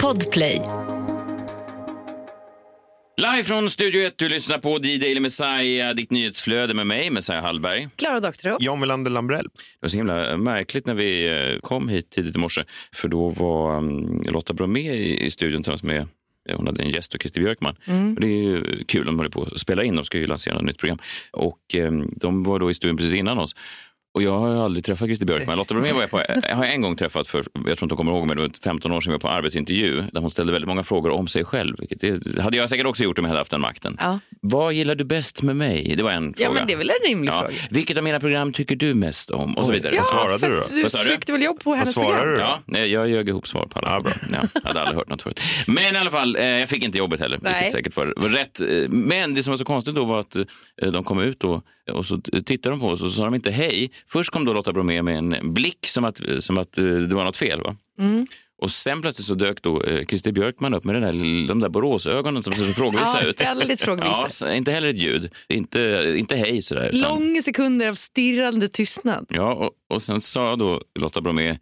Podplay. Live från Studio 1, du lyssnar på D-Daily Messiah, ditt nyhetsflöde med mig, Messiah Hallberg. Klara Doktorow. John Welander Lambrell. Det var så himla märkligt när vi eh, kom hit tidigt i morse, för då var um, Lotta Bromé i, i studion tillsammans med hon hade en gäst och Christer Björkman. Mm. Det är ju kul, de håller på att spela in, de ska ju lansera ett nytt program. Och eh, de var då i studion precis innan oss. Och jag har aldrig träffat Christer Björkman. Lotta Bromé var jag på, jag har en gång träffat för, jag tror inte hon kommer ihåg mig, det var 15 år sedan vi var på arbetsintervju där hon ställde väldigt många frågor om sig själv. Vilket det hade jag säkert också gjort om jag hade haft den makten. Ja. Vad gillar du bäst med mig? Det var en ja, fråga. men det är väl en rimlig Ja. fråga. Vilket av mina program tycker du mest om? Och så vidare. Ja, Vad svarade du då? du Vad sa du? sökte väl jobb på hennes program? du? Ja, nej, jag ljög ihop svar på alla. Ja, bra. Ja, jag hade aldrig hört något förut. Men i alla fall, eh, jag fick inte jobbet heller. Nej. Vilket säkert var, var rätt. Eh, Men det som var så konstigt då var att eh, de kom ut då, och så tittade de på oss och så sa de inte hej. Först kom då Lotta Bromé med en blick som att, som att eh, det var något fel. Va? Mm. Och sen plötsligt så dök då eh, Christer Björkman upp med den där, de där Boråsögonen som ser så frågvisa Ja, ut. väldigt frågvisa. Ja, inte heller ett ljud. Inte, inte hej sådär. utan- Långa sekunder av stirrande tystnad. Ja, och, och sen sa då Lotta Bromé,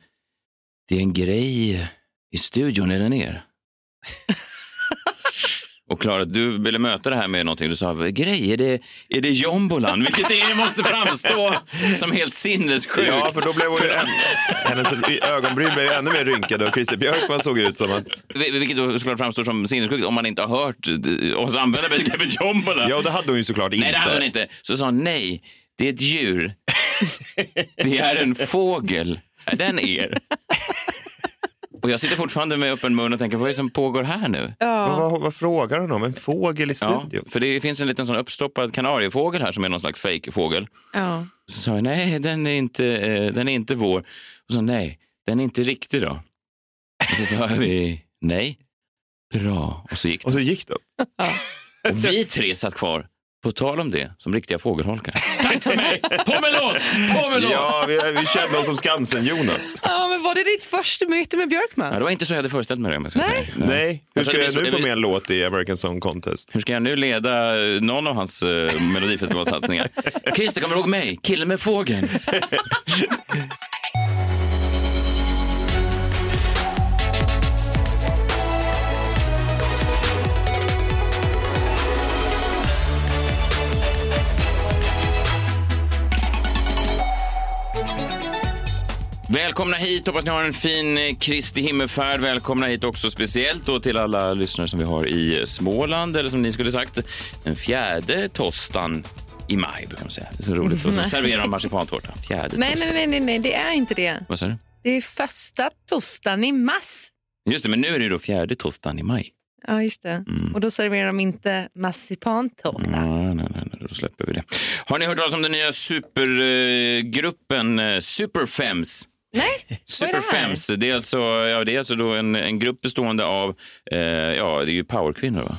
det är en grej i studion, är den er? och Klara, du ville möta det här med någonting. Du sa, grej, är det, är det jombolan? Vilket det måste framstå som helt sinnessjukt. Ja, för då blev hon ju en, hennes ögonbryn blev ännu mer rynkade och Christer Björkman såg ut som att... Vil- Vilket då skulle framstå som sinnessjukt om man inte har hört eh, oss använda begreppet jombola. Ja, och det hade hon ju såklart inte. Nej, det hade hon inte. Så sa hon, nej, det är ett djur. det är en fågel. Är den er? Och jag sitter fortfarande med öppen mun och tänker, vad är det som pågår här nu? Vad, vad, vad frågar hon om? En fågel i Ja, studion? för det finns en liten sån uppstoppad kanariefågel här som är någon slags fejkfågel. Ja. Så sa jag, nej, den är inte, eh, den är inte vår. Och så nej, den är inte riktig då. Och så sa vi, nej, bra. Och så gick det. Och så gick de. Och vi tre satt kvar, på tal om det, som riktiga fågelholkar. Tack för mig! På med låt! På med låt! Ja, vi, vi kände oss som Skansen-Jonas. ja, men var det ditt första möte med Björkman? Ja, det var inte så jag hade föreställt mig det. Jag Nej. Säga. Nej, hur Jag ska jag det är nu få med en låt i American Song Contest? Hur ska jag nu leda eh, någon av hans uh, melodifestivalsatsningar? Christer, kommer du ihåg mig? Killen med fågeln. Välkomna hit, hoppas ni har en fin eh, Kristi himmelfärd. Välkomna hit också speciellt då till alla lyssnare som vi har i Småland, eller som ni skulle sagt, den fjärde tostan i maj brukar man säga. Det är så roligt. Och så serverar de marsipantårta. Fjärde Nej, tostan. nej, nej, nej, nej, det är inte det. Vad sa du? Det är första torsdagen i mars. Just det, men nu är det då fjärde tostan i maj. Ja, just det. Och då serverar de inte marsipantårta. Nej, nej, nej, då släpper vi det. Har ni hört talas om den nya supergruppen eh, Superfems? Nej, vad är det det är alltså, ja, det är alltså då en, en grupp bestående av, eh, ja, det är ju powerkvinnor va?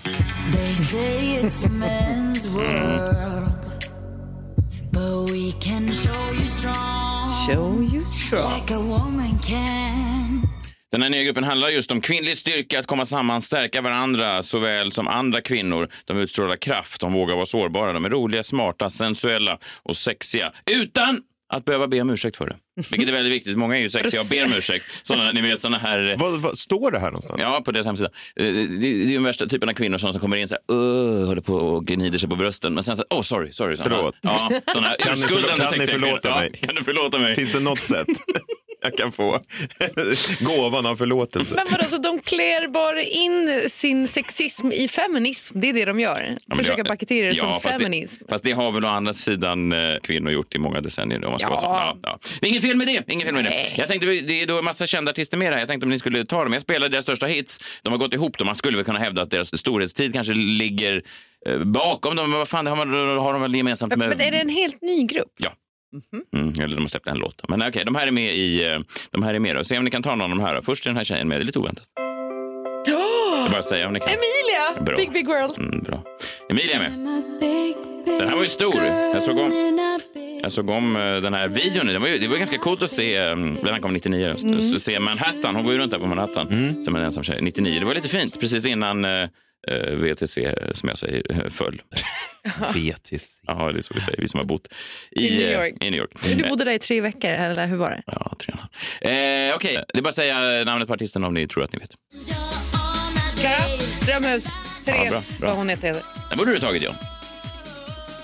They say it's men's world, but we can show you strong Show you strong. like a woman can. Den här nya gruppen handlar just om kvinnlig styrka, att komma samman, stärka varandra såväl som andra kvinnor. De utstrålar kraft, de vågar vara sårbara, de är roliga, smarta, sensuella och sexiga. Utan att behöva be om ursäkt för det. Vilket är väldigt viktigt. Många är ju sexiga och ber om ursäkt. Såna, ni vet såna här... Vad, vad, står det här någonstans? Ja, på deras hemsida. Eh, Det är ju den värsta typen av kvinnor som som kommer in så här, håller på och gnider sig på brösten. Men sen så åh, oh, sorry, sorry. Såna, Förlåt. Ja, såna Kan urskuldande förlå- kan ni sexiga förlåta mig? Ja, kan du förlåta mig? Finns det något sätt jag kan få gåvan av förlåtelse? Men vadå, så de klär bara in sin sexism i feminism? Det är det de gör? Ja, Försöka det- paketera det som fast feminism? Det, fast det har väl å andra sidan eh, kvinnor gjort i många decennier. Om man ska Ja. vara. Ja, ja. Inget fel med det. Inget fel med det. Jag tänkte, det är då en massa kända artister med här. Jag tänkte om ni skulle ta dem. Jag spelade deras största hits. De har gått ihop. Man skulle väl kunna hävda att deras storhetstid kanske ligger eh, bakom dem. Men vad fan, det har, man, har de väl gemensamt med... Men är det en helt ny grupp? Ja. Mm, eller de har släppt en låt. Men okej, de här är med i... eh, De här är med då. Se om ni kan ta någon av de här. då. Först är den här tjejen med. Det är lite oväntat. Jag vill bara säga om ni kan. Emilia! Bra. Big Big World. Mm, bra. Emilia är med. Den här var ju stor. Jag såg om- Jag såg om eh, den här videon. Det var, ju, det var ganska coolt att se, eh, den kom 99, just, Mm. se Manhattan. Hon går ju runt där på Manhattan som en ensam tjej. 99. Det var lite fint, precis innan VTC, som jag säger, eh, föll. Vetis. Ja, det är så vi säger, vi som har bott i, I New eh, York. I New York. Du bodde där i tre veckor, eller hur var det? Ja, tre och eh, Okej, det är bara att säga namnet på artisten om ni tror att ni vet. Klara, Drömhus, Therese, bra, bra. vad hon heter. Den borde du ha tagit, John.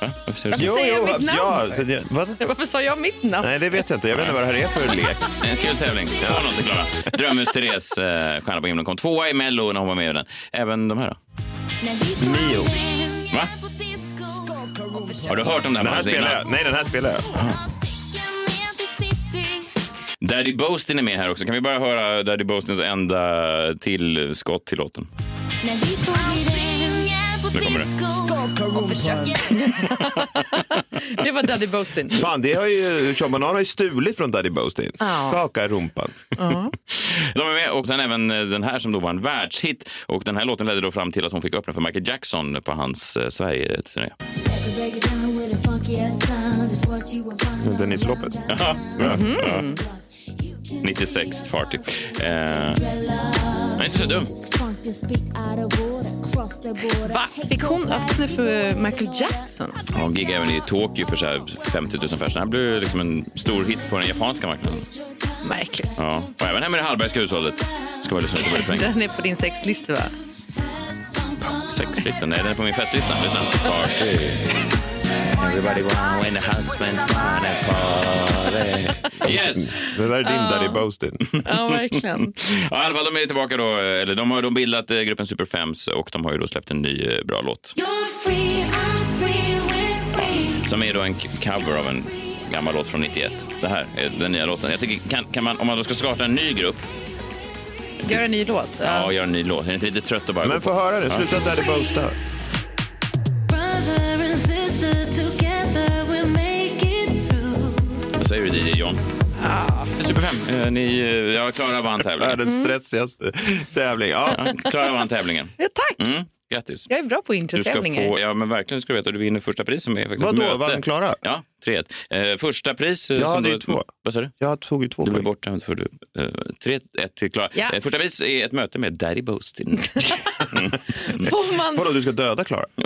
Va? Varför säger du så? säger jag mitt ja, namn? det- vad? Varför sa jag mitt namn? Nej, det vet jag inte. Jag vet inte vad det här är för lek. En kul tävling. 2-0 till Klara. Drömhus Therese, eh, Stjärna på himlen, kom tvåa i Mello när hon var med i den. Även de här då? Mio. Va? Har du hört om det här? Den här spelar jag. Nej, den här spelar jag. Daddy Boastin är med här också. Kan vi bara höra Daddy Boastins enda tillskott till låten? Nu kommer det. Det var Daddy Boastin. Fan, det har ju, Sean Banan har ju stulit från Daddy Boastin. Skaka rumpan. De är med och sen även eh, den här som då var en världshit. Och den här låten ledde då fram till att hon fick öppna för Michael Jackson på hans eh, Sverige-turné. Dennis Lopez. Ja, ja, ja. 96 party. Eh, är inte så dum. Va? Fick hon öppna för Michael Jackson? Ja, Hon giggade även i Tokyo för så här 50 000 personer. Det blev liksom en stor hit på den japanska marknaden. Märkligt. Ja. Och även hemma i det Hallbergska hushållet ska man lyssna lite på det poäng. Den är på din sexlista, va? Sexlistan, nej den är på min festlista. Lyssna. Party. Everybody want when the husband's wanna party. Yes! Det där är din Daddy Boastin. Ja, verkligen. Ja, I alla fall, de är tillbaka då. Eller de har de bildat eh, gruppen Super Femmes och de har ju då släppt en ny eh, bra låt. Som är då en cover av en gammal låt från 91. Det här är den nya låten. Jag tycker, kan, kan man, om man då ska starta en ny grupp, Gör en ny låt. ja, och göra en ny låt. Är det inte lite trött att bara Men få höra nu. Sluta Daddy Boasta. Vad säger du DJ John? Ja. Super Fem. Eh, ni, ja, Klara vann tävlingen. Världens stressigaste tävling. Ja. Ja, Klara vann tävlingen. Ja, tack! Mm, grattis. Jag är bra på Du ska introtävlingar. få, ja men verkligen ska du veta, du vinner första pris som är faktiskt Vadå, möte. vann Klara? Ja, 3-1. Eh, första pris... eh, Jag som hade ju två. Vad sa du? Jag tog ju två Du blev poäng. borta för du. Eh, 3-1 till Klara. Ja. Eh, första pris är ett möte med Daddy Boastin. Får man... Vadå, du ska döda Klara?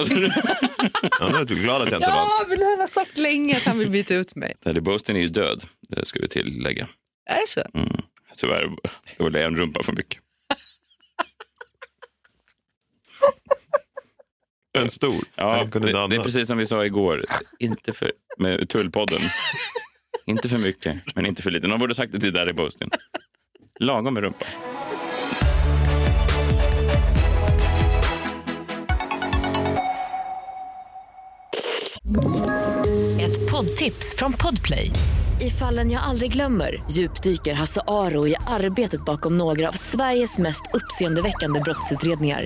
Ja, är glad att jag inte vann. Ja, men han har sagt länge att han vill byta ut mig. Daddy Boastin är ju död, det ska vi tillägga. Är det så? Mm. Tyvärr, det var en rumpa för mycket. En stor. Ja, kunde det, det är precis som vi sa igår. Inte för, med Tullpodden. inte för mycket, men inte för lite. Någon borde sagt det till Daddy Boastin. Lagom med rumpa. Ett poddtips från Podplay. I fallen jag aldrig glömmer djupdyker Hasse Aro i arbetet bakom några av Sveriges mest uppseendeväckande brottsutredningar.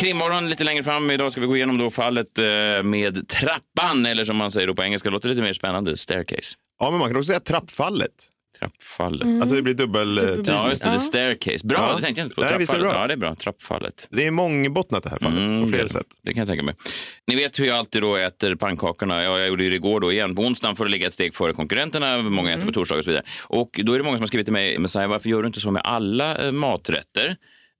Krimmorgon lite längre fram. Idag ska vi gå igenom då fallet eh, med trappan, eller som man säger då på engelska, låter lite mer spännande, staircase. Ja, men man kan också säga trappfallet. Trappfallet. Alltså det blir dubbel... eh, tydligt. Ja, just det. The staircase. Bra, Ja. det tänkte jag inte på. Nej, det Trappfallet. bra. Ja, det är bra. Trappfallet. Det är mångbottnat det här fallet Mm, på det, flera sätt. det kan jag tänka mig. Ni vet hur jag alltid då äter pannkakorna. Ja, jag gjorde det igår då igen på onsdagen för att ligga ett steg före konkurrenterna. Många äter på torsdagar och så vidare. Och då är det många som har skrivit till mig, Messiah, varför gör du inte så med alla eh, maträtter?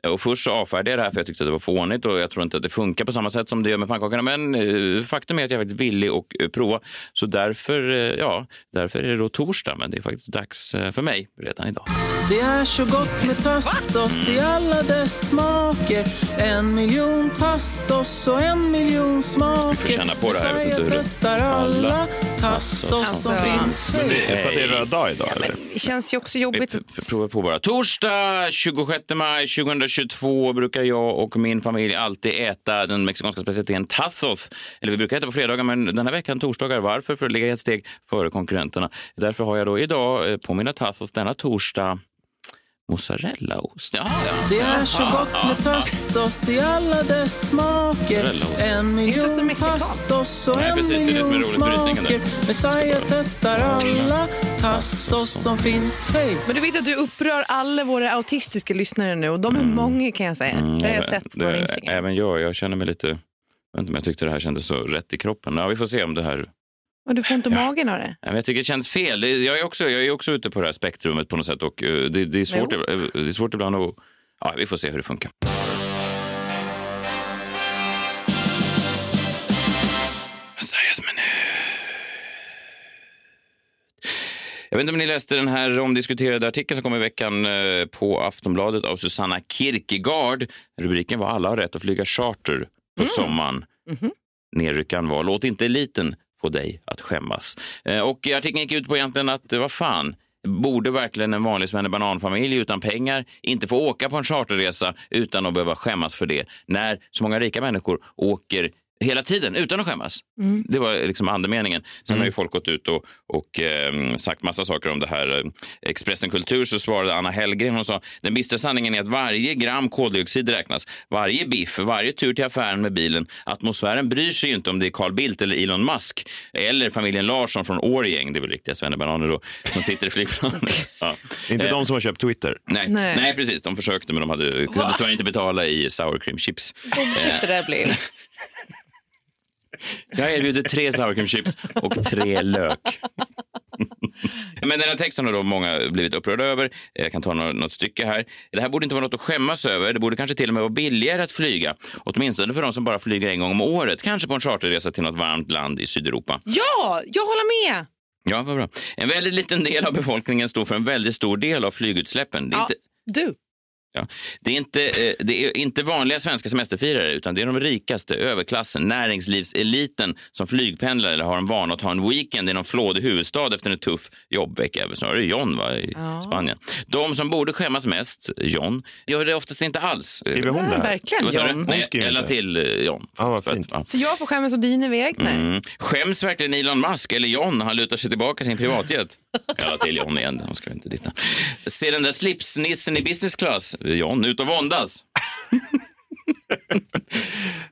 Och först så avfärdade jag det här för jag tyckte att det var fånigt och jag tror inte att det funkar på samma sätt som det gör med pannkakorna. Men eh, faktum är att jag är faktiskt villig att eh, prova. Så därför, eh, ja, därför är det då torsdag. Men det är faktiskt dags för mig redan idag. Det är så gott med tassos i alla dess smaker En miljon tassos och en miljon smaker får känna på det här, jag vet inte hur det- testar alla tassos som Alltså, finns Men det är för att det är röd dag idag, eller? Det känns ju också jobbigt. p- p- provar på bara. Torsdag 26 maj 2022 brukar jag och min familj alltid äta den mexikanska specialiteten tacos. Eller vi brukar äta på fredagar, men den här veckan torsdagar. Varför? För att ligga ett steg före konkurrenterna. Därför har jag då idag eh, på mina tacos denna torsdag Mozzarellaost? Ja, ja. Det är så gott med tassos i alla dess smaker. En Inte så miljon mexikanskt. tassos och Nej, en precis, det är det som är miljon roligt där. smaker. Messiah testar alla tassos som finns. Hej! Men du vet att du upprör alla våra autistiska lyssnare nu och de är många kan jag säga. det har jag Mm. även- sett på det- Instagram. Även jag, jag känner mig lite... Jag vet inte om jag tyckte det här kändes så rätt i kroppen. Ja, vi får se om det här... Och du får inte magen av det? Nej, men Jag tycker det känns fel. Jag är också, jag är också ute på det här spektrumet på något sätt och eh, det, det, är, svårt, Jo. eh, det är svårt ibland att... Ja, vi får se hur det funkar. Jag vet inte om ni läste den här omdiskuterade artikeln som kom i veckan eh, på Aftonbladet av Susanna Kierkegaard. Rubriken var Alla har rätt att flyga charter på sommaren. Nedryckaren var Låt inte eliten få dig att skämmas. Eh, och artikeln gick ut på egentligen att, vad fan, borde verkligen en vanlig bananfamilj utan pengar inte få åka på en charterresa utan att behöva skämmas för det när så många rika människor åker hela tiden utan att skämmas. Det var liksom andemeningen. Sen har ju folk gått ut och, och eh, sagt massa saker om det här. Eh, Expressen Kultur så svarade Anna Hellgren. Hon sa den bistra sanningen är att varje gram koldioxid räknas. Varje biff, varje tur till affären med bilen. Atmosfären bryr sig ju inte om det är Carl Bildt eller Elon Musk eller familjen Larsson från Årjäng, det är väl riktiga svennebananer då, som sitter i flygplanet. Ja. Inte Eh, de som har köpt Twitter. Nej, nej. Nej. precis. De försökte men de hade, kunde tyvärr inte betala i sour cream chips. Det där blev. Jag erbjuder tre sour cream chips och tre lök. Men den här texten har då många blivit upprörda över. Jag kan ta något, något stycke här. Det här borde inte vara något att skämmas över. Det borde kanske till och med vara billigare att flyga. Åtminstone för de som bara flyger en gång om året. Kanske på en charterresa till något varmt land i Sydeuropa. Ja, jag håller med. Ja, vad bra. En väldigt liten del av befolkningen står för en väldigt stor del av flygutsläppen. Det är Ja, inte, du. Ja. Det, är inte, eh, det är inte vanliga svenska semesterfirare utan det är de rikaste, överklassen, näringslivseliten som flygpendlar eller har en vana att ha en weekend i någon flådig huvudstad efter en tuff jobbvecka. Eller Snarare John va, i Ja. Spanien. De som borde skämmas mest, John, gör det oftast inte alls. Skriver hon det här? Verkligen? John. Nej, inte. till eh, John. Ja, att- fint. ja. Så jag får skämmas å dina vägnar. Mm. Skäms verkligen Elon Musk eller John när han lutar sig tillbaka i sin privatjet? Alla till John igen, de ska inte ditt Se den där slipsnissen i business class, John, ut och våndas.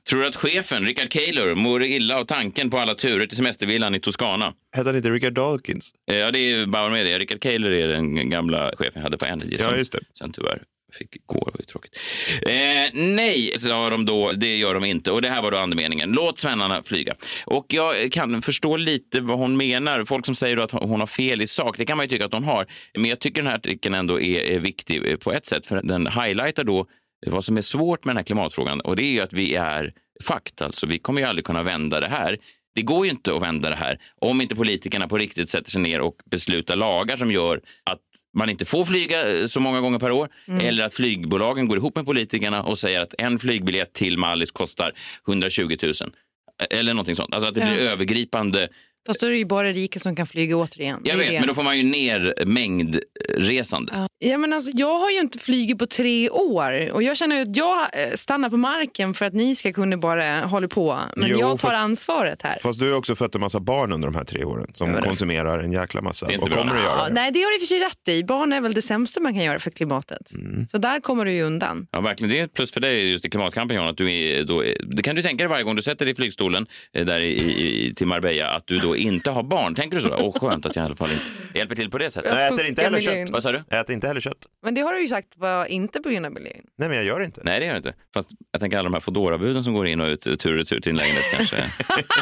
Tror du att chefen, Richard Kaylor, mår illa av tanken på alla turer till semestervillan i Toscana? Hette han inte Richard Dawkins? Eh, Ja, det är Bauer Media. Richard Kaylor är den gamla chefen jag hade på Energy. Ja, just det. Sen tyvärr fick gå, det var ju tråkigt. Eh, nej, sa de då, det gör de inte. Och det här var då andemeningen. Låt svennarna flyga. Och jag kan förstå lite vad hon menar. Folk som säger då att hon har fel i sak, det kan man ju tycka att hon har. Men jag tycker den här artikeln ändå är, är viktig eh, på ett sätt, för den highlightar då vad som är svårt med den här klimatfrågan och det är ju att vi är fakt. Alltså, vi kommer ju aldrig kunna vända det här. Det går ju inte att vända det här om inte politikerna på riktigt sätter sig ner och beslutar lagar som gör att man inte får flyga eh, så många gånger per år eller att flygbolagen går ihop med politikerna och säger att en flygbiljett till Mallis kostar 120 000. Eller någonting sånt. Alltså att det blir Ja. övergripande. Fast då är det ju bara rika som kan flyga återigen. Jag vet, det. men då får man ju ner mängdresandet. Ja. Ja, men alltså, jag har ju inte flugit på tre år och jag känner att jag eh, stannar på marken för att ni ska kunna bara hålla på. Men Jo, jag tar för- ansvaret här. Fast du har också fött en massa barn under de här tre åren som Ja, konsumerar en jäkla massa. Det är inte Och bra. kommer att göra Ja, det. nej, det har du i och för sig rätt i. Barn är väl det sämsta man kan göra för klimatet. Mm. Så där kommer du ju undan. Ja, verkligen. Det är ett plus för dig just i klimatkampen, John. Att du är då, det kan du tänka dig varje gång du sätter dig i flygstolen eh, där i, i, till Marbella, att du då inte har barn. Tänker du så? Åh, skönt att jag i alla fall inte hjälper till på det sättet. Jag äter inte heller miljön. kött. Vad sa du? Jag äter inte heller kött. Men det har du ju sagt var inte på grund av miljön. Nej, men jag gör inte. Nej, det gör jag inte. Fast jag tänker alla de här Foodora-buden som går in och ut tur och retur till en lägenhet kanske,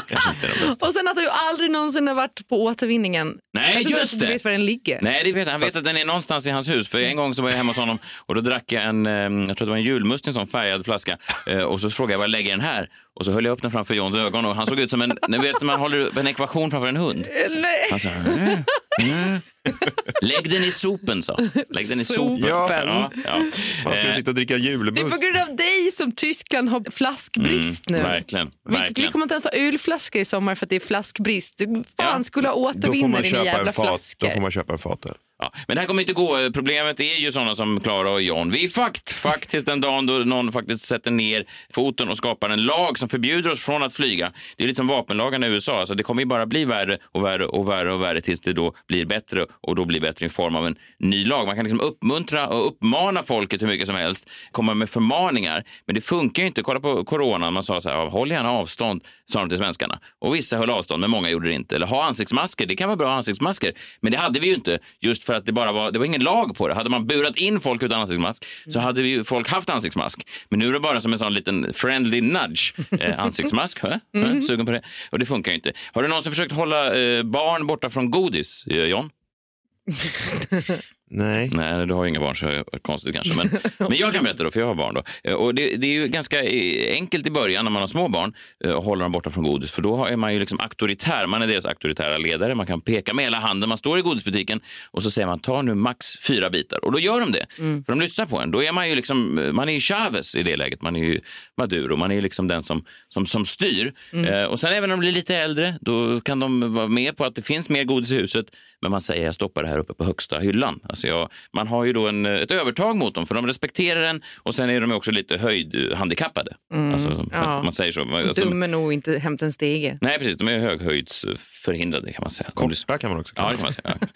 kanske inte är de bästa. Och sen att du aldrig någonsin har varit på återvinningen. Nej, jag tror inte just ens att du det. vet var den ligger. Nej, det vet han. Han vet att den är någonstans i hans hus. För en gång så var jag hemma hos honom och då drack jag en, eh, jag tror det var en julmust i en sån färgad flaska. Eh, Och så frågade jag var jag lägger den här? Och så höll jag upp den framför Johns ögon och han såg ut som en, ni vet när man håller upp en ekvation framför en hund. Nej. Han sa, mm, mm. Lägg den i sopen, sa. Lägg den i sopen. Sopen. Ja, ja. Man ska Eh, sitta och dricka Det är på grund av dig som Tyskland har flaskbrist nu. Mm, verkligen, Vi, vi verkligen. kommer inte ens ha ölflaskor i sommar för att det är flaskbrist. Du fan Ja. skulle ha man dina köpa jävla fat. flaskor. Då får man köpa en fatöl. Ja, men det här kommer inte gå. Problemet är ju sådana som Klara och John. Vi är fakt, faktiskt, tills den dagen då någon faktiskt sätter ner foten och skapar en lag som förbjuder oss från att flyga. Det är lite som vapenlagarna i USA. Alltså det kommer ju bara bli värre och värre och värre och värre tills det då blir bättre och då blir bättre i form av en ny lag. Man kan liksom uppmuntra och uppmana folket hur mycket som helst, komma med förmaningar. Men det funkar ju inte. Kolla på coronan. Man sa så här, håll gärna avstånd, sa de till svenskarna. Och vissa höll avstånd, men många gjorde det inte. Eller ha ansiktsmasker. Det kan vara bra ansiktsmasker. Men det hade vi ju inte just för att det bara var, det var ingen lag på det. Hade man burat in folk utan ansiktsmask så hade vi folk haft ansiktsmask. Men nu är det bara som en sån liten friendly nudge. Eh, ansiktsmask, hö? Hö? sugen på det? Och det funkar ju inte. Har du någonsin försökt hålla eh, barn borta från godis, eh, John? Nej. Nej, du har ju inga barn så är det konstigt kanske. Men, men jag kan berätta då, för jag har barn. Då. Eh, Och det, det är ju ganska eh, enkelt i början när man har små barn eh, att hålla dem borta från godis. För då är man ju liksom auktoritär. Man är deras auktoritära ledare. Man kan peka med hela handen. Man står i godisbutiken och så säger man ta nu max fyra bitar. Och då gör de det. För de lyssnar på en. Då är man ju liksom, man är ju Chavez i det läget. Man är ju Maduro. Man är ju liksom den som, som, som styr. Eh, och sen även när de blir lite äldre, då kan de vara med på att det finns mer godis i huset. Men man säger jag stoppar det här uppe på högsta hyllan. Alltså jag, man har ju då en, ett övertag mot dem för de respekterar en och sen är de också lite höjdhandikappade. Alltså, ja. Man säger så. Alltså, Dum är nog inte hämta en stege. Nej, precis. De är höghöjdsförhindrade kan man säga. Korta kan man också Ja, det kan man säga. Ja.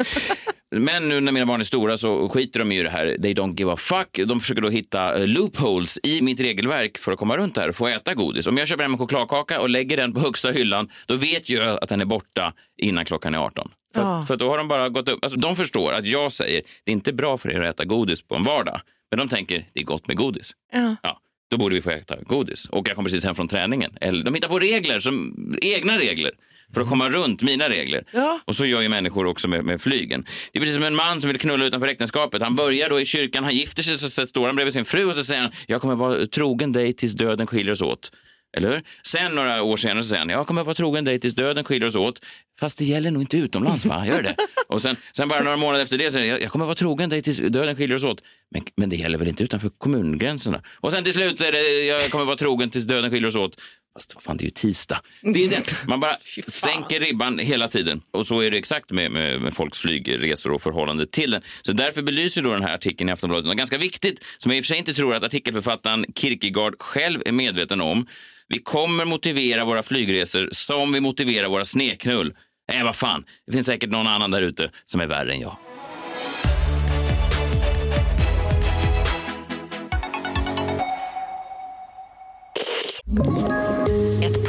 Men nu när mina barn är stora så skiter de i det här. They don't give a fuck. De försöker då hitta eh, loopholes i mitt regelverk för att komma runt det här och få äta godis. Om jag köper hem en chokladkaka och lägger den på högsta hyllan, då vet jag att den är borta innan klockan är 18. För, Ja. för då har de bara gått upp. Alltså, de förstår att jag säger det är inte bra för er att äta godis på en vardag. Men de tänker det är gott med godis. Ja. Ja, då borde vi få äta godis. Och jag kom precis hem från träningen. Eller, de hittar på regler, som, egna regler, för att komma runt mina regler. Ja. Och så gör ju människor också med, med flygen. Det är precis som en man som vill knulla utanför äktenskapet. Han börjar då i kyrkan, han gifter sig, så står han bredvid sin fru och så säger han, jag kommer vara trogen dig tills döden skiljer oss åt. Eller hur? Sen några år senare så säger han, jag kommer vara trogen dig tills döden skiljer oss åt. Fast det gäller nog inte utomlands va? Gör det? Och sen, sen bara några månader efter det säger han, jag kommer vara trogen dig tills döden skiljer oss åt. Men, men det gäller väl inte utanför kommungränserna? Och sen till slut säger det, jag kommer vara trogen tills döden skiljer oss åt. Fast vad fan, det är ju tisdag. Det är det. Man bara sänker ribban hela tiden. Och så är det exakt med, med, med folks flygresor och förhållande till den. Så därför belyser då den här artikeln i Aftonbladet något ganska viktigt som jag i och för sig inte tror att artikelförfattaren Kierkegaard själv är medveten om. Vi kommer motivera våra flygresor som vi motiverar våra sneknull. Nej, vad fan. Det finns säkert någon annan där ute som är värre än jag.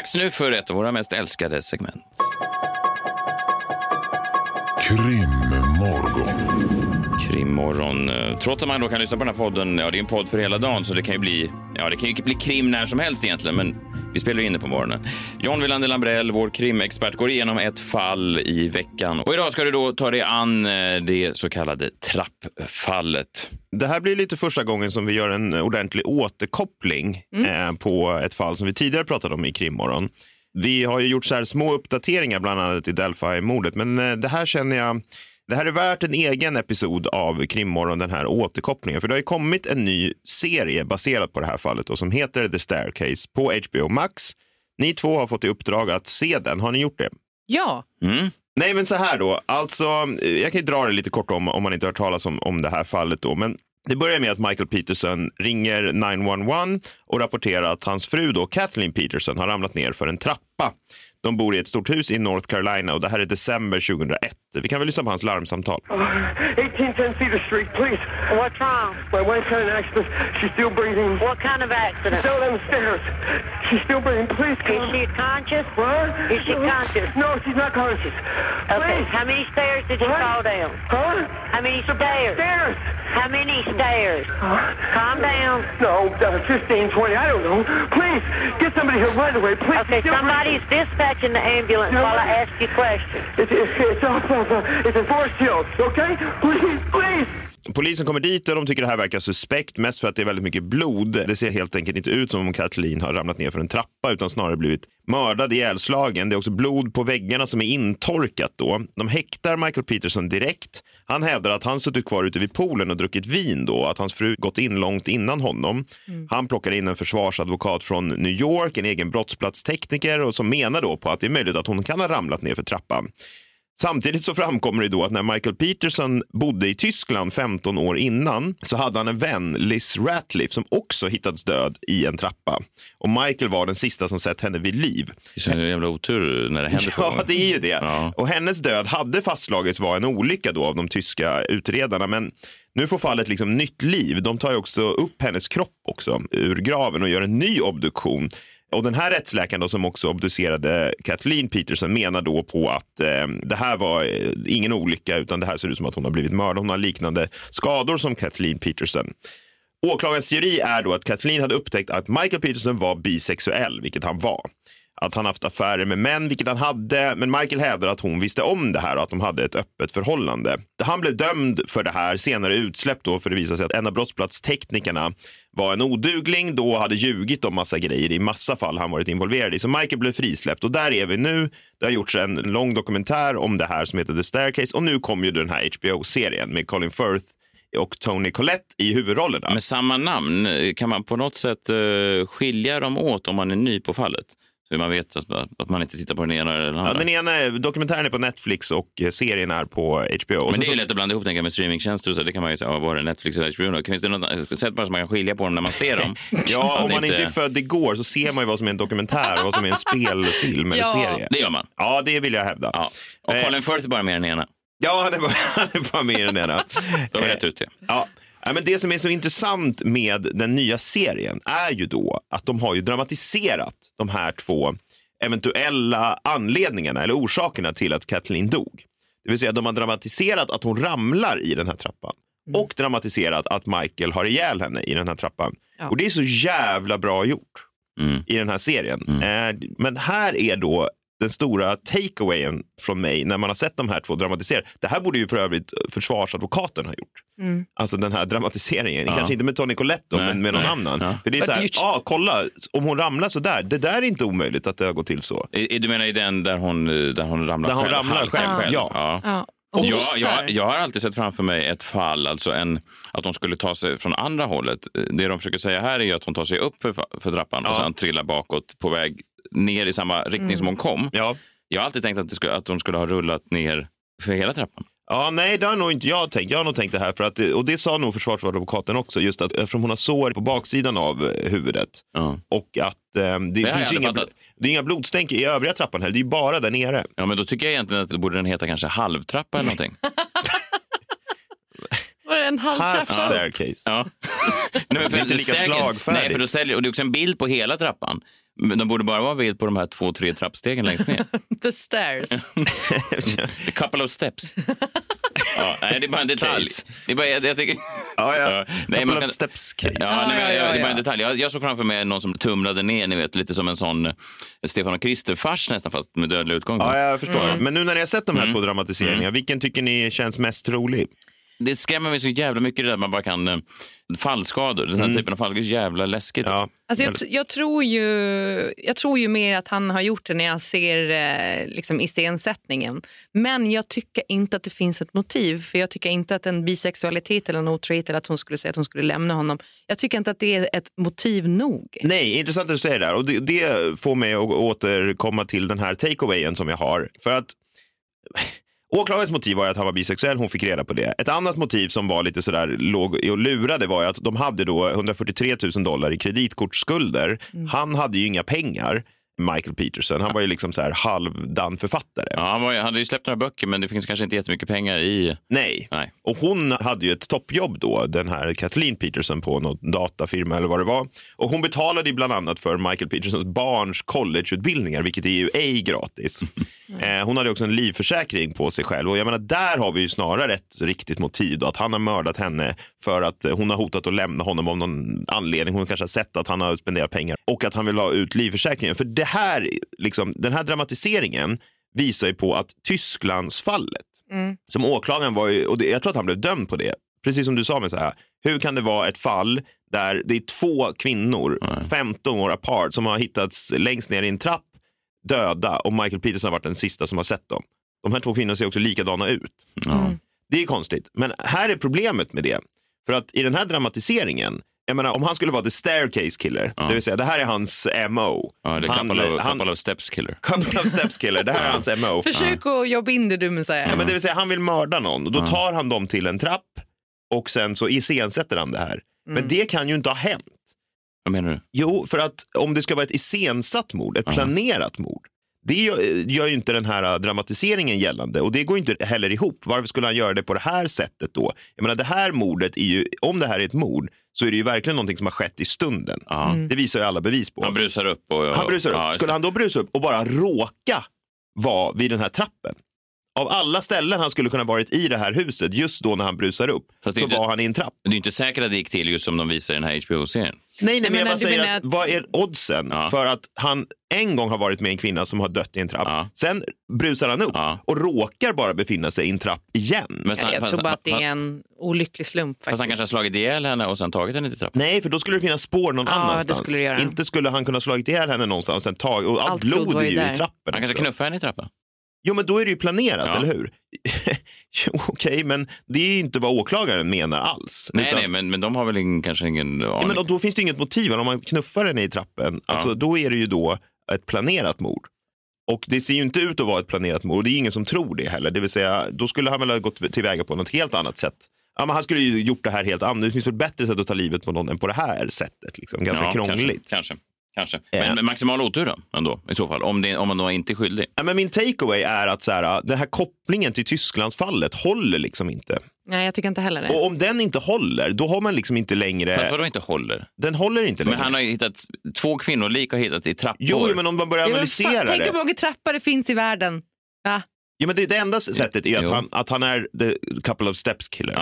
Dags nu för ett av våra mest älskade segment. Krimmorgon. Krimmorgon. Trots att man då kan lyssna på den här podden, ja det är en podd för hela dagen så det kan ju bli, ja det kan ju bli krim när som helst egentligen men vi spelar ju in det på morgonen. John Wilander Lambrell, vår krimexpert, går igenom ett fall i veckan och idag ska du då ta dig an eh, det så kallade trappfallet. Det här blir lite första gången som vi gör en ordentlig återkoppling eh, på ett fall som vi tidigare pratade om i Krimmorgon. Vi har ju gjort så här små uppdateringar, bland annat i Delphi-mordet, men eh, det här känner jag det här är värt en egen episod av Krimmorgon, den här återkopplingen. För det har ju kommit en ny serie baserad på det här fallet och som heter The Staircase på HBO Max. Ni två har fått i uppdrag att se den. Har ni gjort det? Ja. Mm. Nej, men så här då. Alltså, jag kan ju dra det lite kort om, om man inte har hört talas om, om det här fallet då. Men det börjar med att Michael Peterson ringer 911 och rapporterar att hans fru då, Kathleen Peterson har ramlat ner för en trappa. De bor i ett stort hus i North Carolina och det här är december 2001. Vi kan väl lyssna på hans larmsamtal. 1810 Cedar Street, please. What's wrong? My wife had an accident. She's still breathing. What kind of accident? Still downstairs. She's still breathing. Please come. Is she conscious? What? Is she conscious? No, she's not conscious. Okay. How many stairs did you fall down? Huh? How many stairs? Stairs. How many stairs? Calm down. No, uh, 15, 20, I don't know. Please, get somebody here right away. Please. Okay, somebody He's dispatching the ambulance while I ask you questions. It's, it's, it's, uh, it's a force field, okay? Please, please. Polisen kommer dit och de tycker det här verkar suspekt, mest för att det är väldigt mycket blod. Det ser helt enkelt inte ut som om Kathleen har ramlat ner för en trappa utan snarare blivit mördad, ihjälslagen. Det är också blod på väggarna som är intorkat då. De häktar Michael Peterson direkt. Han hävdar att han suttit kvar ute vid poolen och druckit vin då, att hans fru gått in långt innan honom. Han plockar in en försvarsadvokat från New York, en egen brottsplatstekniker och som menar då på att det är möjligt att hon kan ha ramlat ner för trappan. Samtidigt så framkommer det då att när Michael Peterson bodde i Tyskland 15 år innan så hade han en vän, Liz Ratliff, som också hittats död i en trappa. Och Michael var den sista som sett henne vid liv. Det är en jävla otur när det händer Ja, det är ju det. Ja. Och hennes död hade fastslagits vara en olycka då av de tyska utredarna. Men nu får fallet liksom nytt liv. De tar ju också upp hennes kropp också ur graven och gör en ny obduktion. Och den här rättsläkaren då, som också obducerade Kathleen Peterson menar då på att eh, det här var eh, ingen olycka utan det här ser ut som att hon har blivit mördad. Hon har liknande skador som Kathleen Peterson. Åklagarens teori är då att Kathleen hade upptäckt att Michael Peterson var bisexuell, vilket han var. Att han haft affärer med män, vilket han hade, men Michael hävdar att hon visste om det här och att de hade ett öppet förhållande. Han blev dömd för det här, senare utsläppt då för det visade sig att en av brottsplatsteknikerna var en odugling, då hade ljugit om massa grejer i massa fall han varit involverad i. Så Michael blev frisläppt och där är vi nu. Det har gjorts en lång dokumentär om det här som heter The Staircase och nu kommer ju den här HBO-serien med Colin Firth och Tony Collette i huvudrollerna. Med samma namn, kan man på något sätt eh, skilja dem åt om man är ny på fallet? Så man vet att, att man inte tittar på den ena eller den andra. Ja, den ena är- dokumentären är på Netflix och eh, serien är på HBO. Men det är lätt att blanda ihop tänker jag, med streamingtjänster och så. Det kan man ju säga, var det Netflix eller HBO? då? Finns det något sätt bara som man kan skilja på dem när man ser dem? Ja, om man inte är född igår så ser man ju vad som är en dokumentär och vad som är en spelfilm eller Ja. serie. Det gör man. Ja, det vill jag hävda. Ja. Och Eh, Colin Firth är bara med den ena. Ja, han är bara, han är bara med i den ena. De har rätt ut det. Ja. Ja, men det som är så intressant med den nya serien är ju då att de har ju dramatiserat de här två eventuella anledningarna eller orsakerna till att Kathleen dog. Det vill säga de har dramatiserat att hon ramlar i den här trappan och dramatiserat att Michael har ihjäl henne i den här trappan. Och det är så jävla bra gjort i den här serien. Eh, Men här är då den stora takeawayen från mig när man har sett de här två dramatisera. Det här borde ju för övrigt försvarsadvokaten ha gjort. Mm. Alltså den här dramatiseringen. Ja. Kanske inte med Tony Nej, men med någon nej. annan. Ja. För det är så här, ja kolla, om hon ramlar så där, det där är inte omöjligt att det har gått till så. I- Du menar i den där hon, där hon ramlar Där hon själv? ramlar halkar själv, ja. Ja. Och Jag, jag, jag har alltid sett framför mig ett fall, alltså en, att de skulle ta sig från andra hållet. Det de försöker säga här är ju att hon tar sig upp för, för trappan och sen trillar bakåt på väg ner i samma riktning Mm. som hon kom. Ja. Jag har alltid tänkt att, det skulle, att de skulle ha rullat ner för hela trappan. Ja, nej, det har nog inte jag tänkt. Jag har nog tänkt det här för att, och det sa nog försvarsadvokaten också, just att eftersom hon har sår på baksidan av eh, huvudet och att eh, det, jag finns inga, fattat. det är inga blodstänk i övriga trappan heller, det är bara där nere. Ja, men då tycker jag egentligen att det borde den heta kanske halvtrappa eller någonting. En Half halvtrappa? staircase. Ja. Nej, men Det är inte lika slagfärdigt. Nej, för då säljer, och det är också en bild på hela trappan. Men de borde bara vara en bild på de här två, tre trappstegen längst ner. The stairs. A couple of steps. Ja, nej, det är bara en detalj. Det är bara, jag, jag tycker... Ja, ja. nej, Couple man of ska- steps case. Ja, nej, men, Ja, ja, Det är bara en detalj. Jag, jag såg framför mig någon som tumlade ner, ni vet, lite som en sån eh, Stefan och Krister-fars nästan, fast med dödlig utgång. Ja, jag förstår. Mm. Men nu när ni har sett de här två dramatiseringarna, vilken tycker ni känns mest trolig? Det skrämmer mig så jävla mycket det där man bara kan... eh, Fallskador, den här Mm. typen av fall, det är så jävla läskigt. Ja. Alltså jag, jag, tror ju, jag tror ju mer att han har gjort det när jag ser eh, liksom iscensättningen. Men jag tycker inte att det finns ett motiv. För Jag tycker inte att en bisexualitet eller en otrohet eller att hon skulle säga att hon skulle lämna honom. Jag tycker inte att det är ett motiv nog. Nej, intressant att du säger det där. Och det, det får mig att återkomma till den här takeawayen som jag har. För att Åklagarens motiv var att han var bisexuell, hon fick reda på det. Ett annat motiv som var lite sådär låg och lurade var att de hade då 143 000 dollar i kreditkortsskulder. Han hade ju inga pengar, Michael Peterson. Han var ju liksom så här halvdan författare. Ja, han, var, han hade ju släppt några böcker, men det finns kanske inte jättemycket pengar i... Nej. Nej. Och hon hade ju ett toppjobb då, den här Kathleen Peterson på någon datafirma eller vad det var. Och hon betalade ju bland annat för Michael Petersons barns collegeutbildningar, vilket är ju ej gratis. Eh, hon hade också en livförsäkring på sig själv och jag menar där har vi ju snarare ett riktigt motiv då, att han har mördat henne för att eh, hon har hotat att lämna honom av någon anledning. Hon kanske har sett att han har spenderat pengar och att han vill ha ut livförsäkringen. För det här, liksom, den här dramatiseringen visar ju på att Tysklandsfallet Mm. som åklagaren var ju, och det, jag tror att han blev dömd på det, precis som du sa med så här, hur kan det vara ett fall där det är två kvinnor, 15 år apart, som har hittats längst ner i en trapp döda och Michael Peterson har varit den sista som har sett dem. De här två kvinnorna ser också likadana ut. Det är konstigt, men här är problemet med det. För att i den här dramatiseringen, jag menar om han skulle vara the staircase killer, det vill säga det här är hans MO. Ja, det är han, couple of, han, couple of steps killer. couple of steps killer, det här är hans MO. Försök att jobba in det du med säger. Ja, men det vill säga han vill mörda någon och då Ja. tar han dem till en trapp och sen så iscensätter han det här. Men Mm. det kan ju inte ha hänt. Vad menar du? Jo, för att om det ska vara ett iscensatt mord, ett planerat mord, det gör, ju inte den här äh, dramatiseringen gällande och det går inte heller ihop. Varför skulle han göra det på det här sättet då? Jag menar, det här mordet är ju, om det här är ett mord, så är det ju verkligen någonting som har skett i stunden. Mm. Det visar ju alla bevis på. Han brusar upp. Och, Han brusar upp. Ja, Skulle han då brusa upp och bara råka vara vid den här trappen? Av alla ställen han skulle kunna varit i det här huset, just då när han brusar upp, så inte- var han i en trapp. Men det är inte säkert att det gick till just som de visar i den här HBO-serien. Nej, nej, men jag bara säger att, att- vad är oddsen för att han en gång har varit med en kvinna som har dött i en trapp. Sen brusar han upp och råkar bara befinna sig i en trapp igen. Men Ja, jag tror bara att det är en olycklig slump. Fast han Faktiskt. kanske har slagit ihjäl henne och sen tagit henne till trappan. Nej, för då skulle det finnas spår någon Ja, det annanstans. skulle det göra. Inte skulle han kunna slagit ihjäl henne någonstans och sen tagit, och allt, Allt blod, är ju ju i där. trappen. Han kanske knuffade henne i trappan. Jo, men då är det ju planerat, Ja. eller hur? Okej, men det är ju inte vad åklagaren menar alls. Nej, Utan- nej, men, men de har väl ingen, kanske ingen Ja, aning. men och då finns det inget motiv. Om man knuffar henne i trappen, alltså, då är det ju då ett planerat mord. Och det ser ju inte ut att vara ett planerat mord och det är ingen som tror det heller. Det vill säga, då skulle han väl ha gått tillväga på något helt annat sätt. Ja, men han skulle ju gjort det här helt annorlunda. Det finns väl bättre sätt att ta livet på någon än på det här sättet. Liksom. Ganska Ja, krångligt. Kanske. kanske. Ja. Men, men maximal otur då, ändå, i så fall, om, det, om man då inte är skyldig. Ja, men min takeaway är att så här, den här kopplingen till Tysklandsfallet håller liksom inte. Nej, jag tycker inte heller det. Och om den inte håller, då har man liksom inte längre... Fast vadå inte håller? Den håller inte längre. Men han har ju hittat, två kvinnolik har hittats i trappor. Jo, men om man börjar Ja, men analysera fan, Tänk det. hur många trappor det finns i världen. Ja. Ja, men det, det enda sättet är att Jo. han, att han är the couple of steps killer.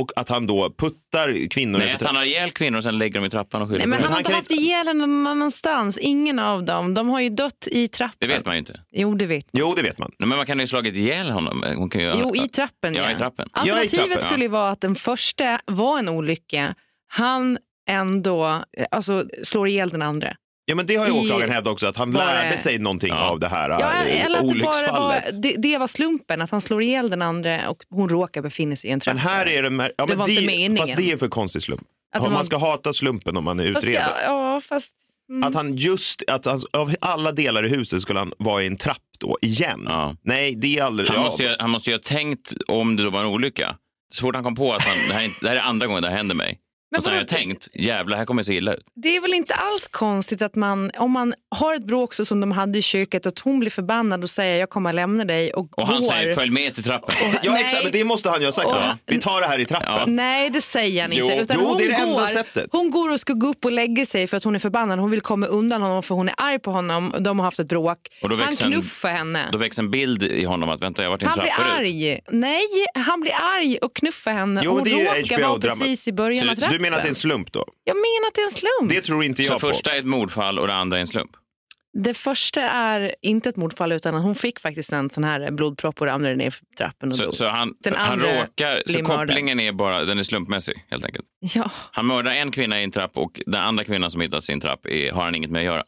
Och att han då puttar kvinnor... Nej, att han har ihjäl kvinnor och sen lägger dem i trappan och skyller Nej, men på han har inte haft ihjäl henne någon annanstans. Ingen av dem. De har ju dött i trappan. Det vet man ju inte. Jo, det vet Jo, det vet man. Nej, men man kan ju ha slagit ihjäl honom. Hon kan ju... Jo, i trappen. Ja, i trappen. Alternativet skulle ju vara att den första var en olycka. Han ändå eh, alltså, slår ihjäl den andra. Ja, men det har ju I- åklagaren hävdat också, att han det- lärde sig någonting av det här Ja, eh, eller att det, olycksfallet. var, det, det var slumpen, att han slår ihjäl den andra och hon råkar befinna sig i en trappa. Men här är det... mer- Ja, Det men var inte meningen. Fast det är för konstig slump. Att Ja, det Man var- ska hata slumpen om man är Fast, utredare. ja, ja, fast... Mm. Att han just, att han, av alla delar i huset skulle han vara i en trapp då, igen. Nej, det är aldrig... Han ja, måste, ju, han måste ju ha tänkt om det då var en olycka. Så fort han kom på att han, det, här är, inte- det här är andra gången det här händer mig. Men och så har jag tänkt, jävlar, här kommer det se illa ut. Det är väl inte alls konstigt att man, om man har ett bråk så som de hade i köket, att hon blir förbannad och säger jag kommer att lämna dig och, Och han går. säger, följ med till trappen. Ja, Nej. exakt, men det måste han ju ha sagt. Och- då. Vi tar det här i trappen. Nej, det säger han Jo. inte. Utan Jo, hon, det är det går, enda sättet. hon går och ska gå upp och lägga sig för att hon är förbannad. Hon vill komma undan honom för hon är arg på honom. De har haft ett bråk. Och Han växer en- knuffar henne. Då väcks en bild i honom att vänta, jag har varit i en Han blir arg. Nej, han blir arg och knuffar henne. Jo, hon det är ju råkar vara precis i början Så av trappen. Du menar att det är en slump då? Jag menar att det är en slump. Det tror inte Så jag på. första är ett mordfall och det andra är en slump. Det första är inte ett mordfall utan hon fick faktiskt en sån här blodpropp och ramlade ner för trappen och Så, dog. så han, Den han andra råkar, så kopplingen är bara, den är slumpmässig helt enkelt. Ja. Han mördar en kvinna i en trapp och den andra kvinnan som hittas i en trapp är, har han inget med att göra.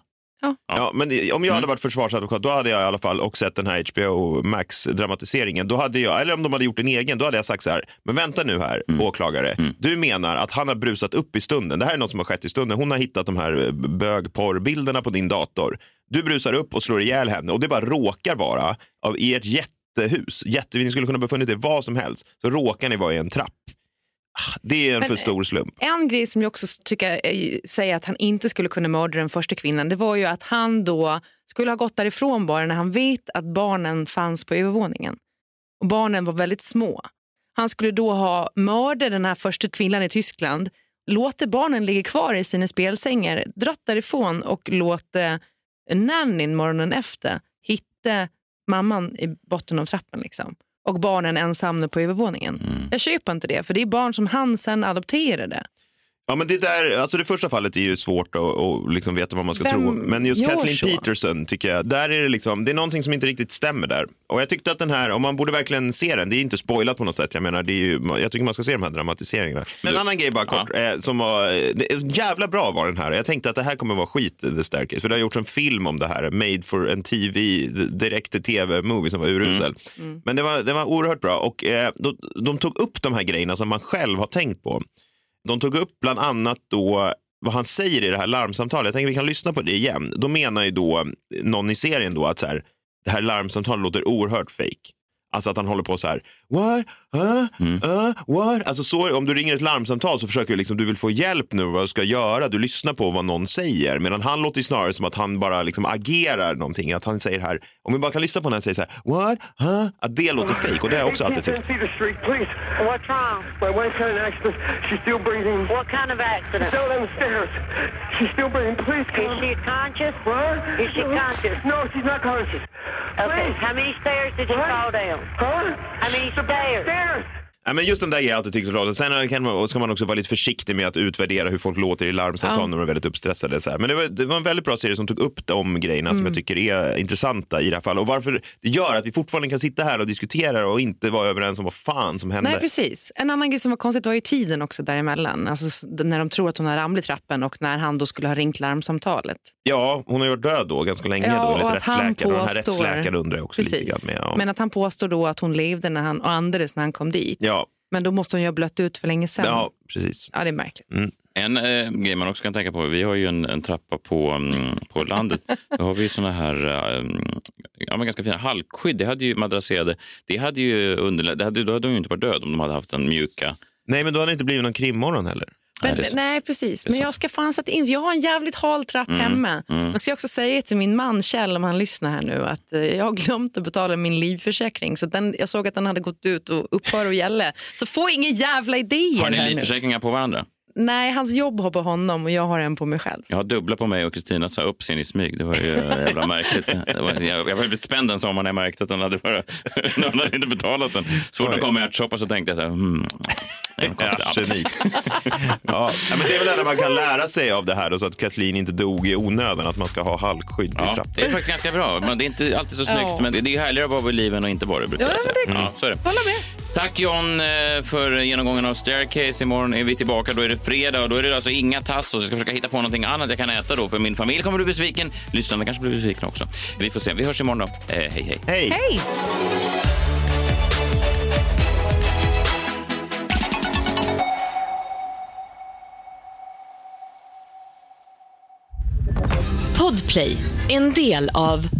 Ja, men om Mm. jag hade varit försvarsadvokat då hade jag i alla fall och sett den här HBO Max-dramatiseringen. Då hade jag, eller om de hade gjort en egen, då hade jag sagt så här, men vänta nu här, Mm. åklagare. Du menar att han har brusat upp i stunden. Det här är något som har skett i stunden. Hon har hittat de här eh, bögporrbilderna på din dator. Du brusar upp och slår ihjäl henne och det bara råkar vara av, i ert jättehus. Jätte, ni skulle kunna befunnit er var som helst, så råkar ni vara i en trapp. Ah, Det är en Men, för stor slump. En grej som jag också tycker eh, säger att han inte skulle kunna mörda den första kvinnan det var ju att han då skulle ha gått därifrån bara när han vet att barnen fanns på övervåningen. Och barnen var väldigt små. Han skulle då ha mördat den här första kvinnan i Tyskland, låter barnen ligga kvar i sina spelsängar, dratt därifrån och låter nannyn morgonen efter hitta mamman i botten av trappen. Liksom. Och barnen ensamma på övervåningen. Mm. Jag köper inte det, för det är barn som han sen adopterade. Ja, men det, där, alltså det första fallet är ju svårt att, att liksom veta vad man ska Vem tro. Men just Kathleen så? Peterson tycker jag, där är det, liksom, det är någonting som inte riktigt stämmer där. Och jag tyckte att den här, om man borde verkligen se den, det är inte spoilat på något sätt. Jag menar, det är ju, jag tycker man ska se de här dramatiseringarna. Men en annan grej bara kort, eh, som var, eh, det, jävla bra var den här. Jag tänkte att det här kommer vara skit, The Staircase. För det har gjorts en film om det här, made for en TV, direkt till tv-movie som var urusel. Men det var, det var oerhört bra och eh, de, de tog upp de här grejerna som man själv har tänkt på. De tog upp bland annat då vad han säger i det här larmsamtalet. Jag tänker vi kan lyssna på det igen. Då menar ju då någon i serien då att så här, det här larmsamtalet låter oerhört fake. Alltså att han håller på så här, what, uh, uh, what? Alltså så, om du ringer ett larmsamtal så försöker du liksom, du vill få hjälp nu vad du ska göra. Du lyssnar på vad någon säger. Medan han låter snarare som att han bara liksom agerar någonting. Att han säger här, om vi bara kan lyssna på när han säger så här, what, huh? Att det låter fake och det har jag också alltid tyckt. What's wrong? My wife had an accident. She's still breathing. What kind of accident? Fell down the stairs. She's still breathing. Please Is come. she conscious? What? Is she conscious? No, she's not conscious. Okay. Please. How many stairs did you What? fall down? Huh? How many stairs? Stairs. Ja, men just den där grejen har jag alltid tyckt bra. Sen kan man, ska man också vara lite försiktig med att utvärdera hur folk låter i larmsamtal Ja. när de är väldigt uppstressade. Så här. Men det var, det var en väldigt bra serie som tog upp de grejerna Mm. som jag tycker är intressanta i det här fallet. Och varför det gör att vi fortfarande kan sitta här och diskutera och inte vara överens om vad fan som hände. Nej, precis. En annan grej som var konstigt var ju tiden också däremellan. Alltså, när de tror att hon har ramlat i trappen och när han då skulle ha ringt larmsamtalet. Ja, hon har ju varit död då ganska länge Ja, då, enligt och rättsläkaren. Och den här påstår- rättsläkaren undrar jag också lite grann Precis. med. Ja. Men att han påstår då att hon levde när han, och andades när han kom dit. ja, Men då måste hon ju ha blött ut för länge sedan. ja, precis. Ja, det är märkligt. En eh, grej man också kan tänka på, vi har ju en, en trappa på, mm, på landet. Då har vi ju såna här eh, ja, men ganska fina halkskydd. Det hade ju madrasserade. Det hade ju underlättat. Det hade, då hade hon ju inte varit död om de hade haft en mjuka. Nej, men då hade det inte blivit någon krimmorgon heller. Men, sant. nej, precis. Men jag ska fan sätta in, jag har en jävligt hal trapp Mm, hemma. Jag ska också säga till min man Kjell, om han lyssnar här nu, att eh, jag har glömt att betala min livförsäkring. Så den, jag såg att den hade gått ut och upphör att gälla. Så få inga jävla idéer Har ni här nu. livförsäkringar på varandra? Nej, hans jobb har på honom och jag har en på mig själv. Jag har dubbla på mig och Kristina sa upp sin i smyg. Det var ju jävla märkligt. Det var, jag, jag var lite spänd den sommaren när jag märkte att hon hade, bara, hon hade inte betalat den. Så fort hon kom med ärtsoppa så tänkte jag så här, hmm, det är en konstig Ja, men det är väl det enda man kan lära sig av det här, och så att Kathleen inte dog i onödan, att man ska ha halkskydd i Ja, trappan. det är faktiskt ganska bra. Men det är inte alltid så snyggt, Ja. men det är härligare att vara vid liven och inte vara det, brukar Ja, jag säga. det- Ja, så är det. Hålla med. Tack John eh, för genomgången av Staircase. Imorgon är vi tillbaka. Då är det fredag och då är det alltså inga tassos. Jag ska försöka hitta på någonting annat jag kan äta då, för min familj kommer bli besviken. Lyssnarna kanske blir besvikna också. Vi får se. Vi hörs imorgon då. Eh, hej, hej. Hej! Hej! Podplay, en del av